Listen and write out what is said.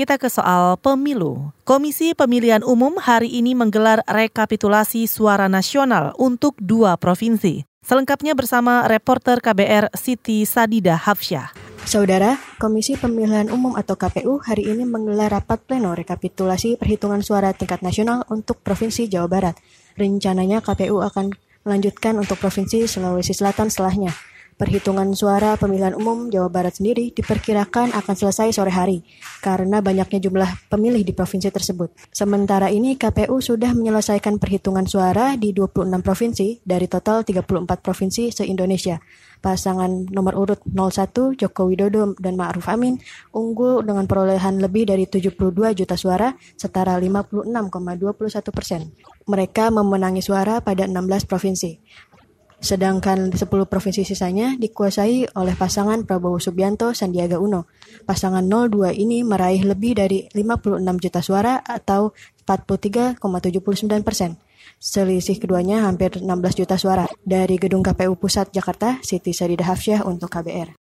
Kita ke soal pemilu. Komisi Pemilihan Umum hari ini menggelar rekapitulasi suara nasional untuk dua provinsi. Selengkapnya bersama reporter KBR Siti Sadida Hafsyah. Saudara, Komisi Pemilihan Umum atau KPU hari ini menggelar rapat pleno rekapitulasi perhitungan suara tingkat nasional untuk Provinsi Jawa Barat. Rencananya KPU akan melanjutkan untuk Provinsi Sulawesi Selatan setelahnya. Perhitungan suara pemilihan umum Jawa Barat sendiri diperkirakan akan selesai sore hari karena banyaknya jumlah pemilih di provinsi tersebut. Sementara ini KPU sudah menyelesaikan perhitungan suara di 26 provinsi dari total 34 provinsi se-Indonesia. Pasangan nomor urut 01 Joko Widodo dan Ma'ruf Amin unggul dengan perolehan lebih dari 72 juta suara setara 56,21 persen. Mereka memenangi suara pada 16 provinsi. Sedangkan 10 provinsi sisanya dikuasai oleh pasangan Prabowo Subianto Sandiaga Uno. Pasangan 02 ini meraih lebih dari 56 juta suara atau 43,79 persen. Selisih keduanya hampir 16 juta suara. Dari Gedung KPU Pusat Jakarta, Siti Sadidah Hafsyah untuk KBR.